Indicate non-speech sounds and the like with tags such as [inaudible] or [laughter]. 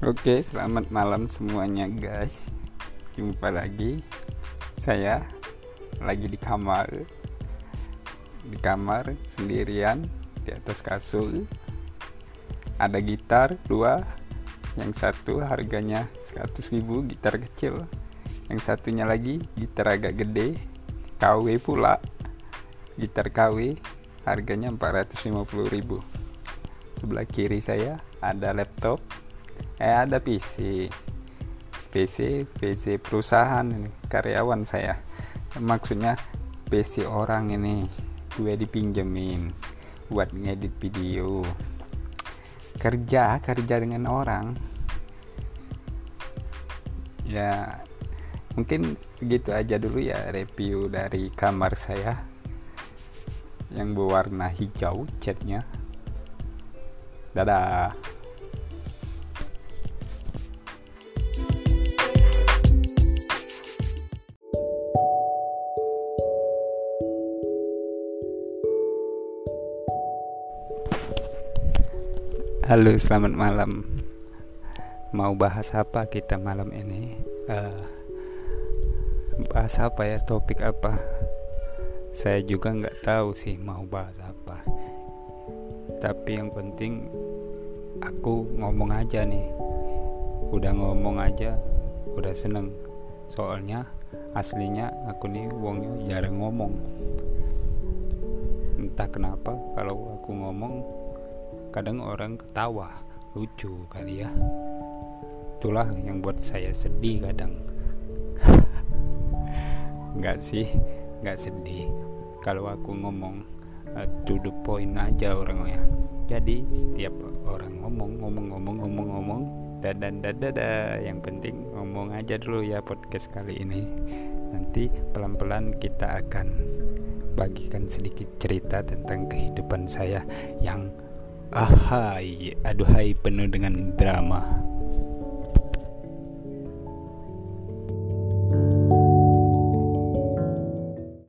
Oke, selamat malam semuanya, guys. Jumpa lagi. Saya lagi di kamar. Di kamar sendirian di atas kasur. Ada gitar dua. Yang satu harganya 100.000 gitar kecil. Yang satunya lagi gitar agak gede. KW pula. Gitar KW harganya 450.000. Sebelah kiri saya ada laptop eh ada PC PC PC perusahaan ini karyawan saya. Maksudnya PC orang ini gue dipinjemin buat ngedit video. Kerja kerja dengan orang. Ya mungkin segitu aja dulu ya review dari kamar saya. Yang berwarna hijau catnya. Dadah Halo, selamat malam. Mau bahas apa kita malam ini? Uh, bahas apa ya? Topik apa? Saya juga nggak tahu sih mau bahas apa. Tapi yang penting aku ngomong aja nih. Udah ngomong aja, udah seneng. Soalnya aslinya aku nih wongnya jarang ngomong. Entah kenapa kalau aku ngomong kadang orang ketawa lucu kali ya. Itulah yang buat saya sedih kadang. [laughs] Nggak sih nggak sedih. Kalau aku ngomong uh, to the point aja orangnya jadi setiap orang ngomong ngomong ngomong ngomong ngomong dan dada yang penting ngomong aja dulu ya podcast kali ini. Nanti pelan-pelan kita akan bagikan sedikit cerita tentang kehidupan saya yang Ahai, aduhai penuh dengan drama.